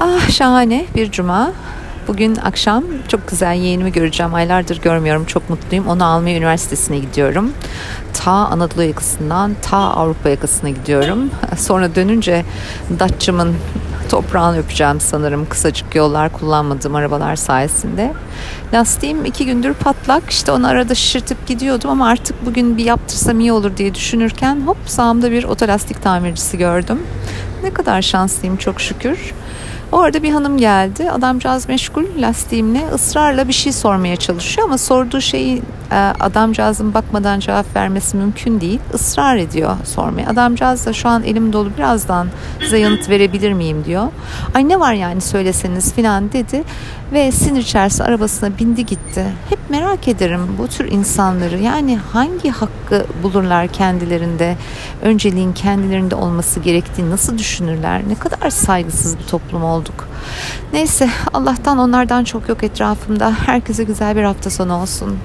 Ah şahane bir cuma. Bugün akşam çok güzel yeğenimi göreceğim. Aylardır görmüyorum. Çok mutluyum. Onu almaya üniversitesine gidiyorum. Ta Anadolu yakasından ta Avrupa yakasına gidiyorum. Sonra dönünce Datça'mın toprağını öpeceğim sanırım. Kısacık yollar kullanmadığım arabalar sayesinde. Lastiğim iki gündür patlak. İşte onu arada şişirtip gidiyordum ama artık bugün bir yaptırsam iyi olur diye düşünürken hop sağımda bir otolastik tamircisi gördüm. Ne kadar şanslıyım çok şükür. O arada bir hanım geldi. Adamcağız meşgul lastiğimle ısrarla bir şey sormaya çalışıyor ama sorduğu şeyi e, adamcağızın bakmadan cevap vermesi mümkün değil. Israr ediyor sormaya. Adamcağız da şu an elim dolu birazdan size yanıt verebilir miyim diyor. Ay ne var yani söyleseniz filan dedi ve sinir içerisinde arabasına bindi gitti. Hep merak ederim bu tür insanları yani hangi hakkı bulurlar kendilerinde önceliğin kendilerinde olması gerektiğini nasıl düşünürler ne kadar saygısız bir toplum olduk. Neyse Allah'tan onlardan çok yok etrafımda herkese güzel bir hafta sonu olsun.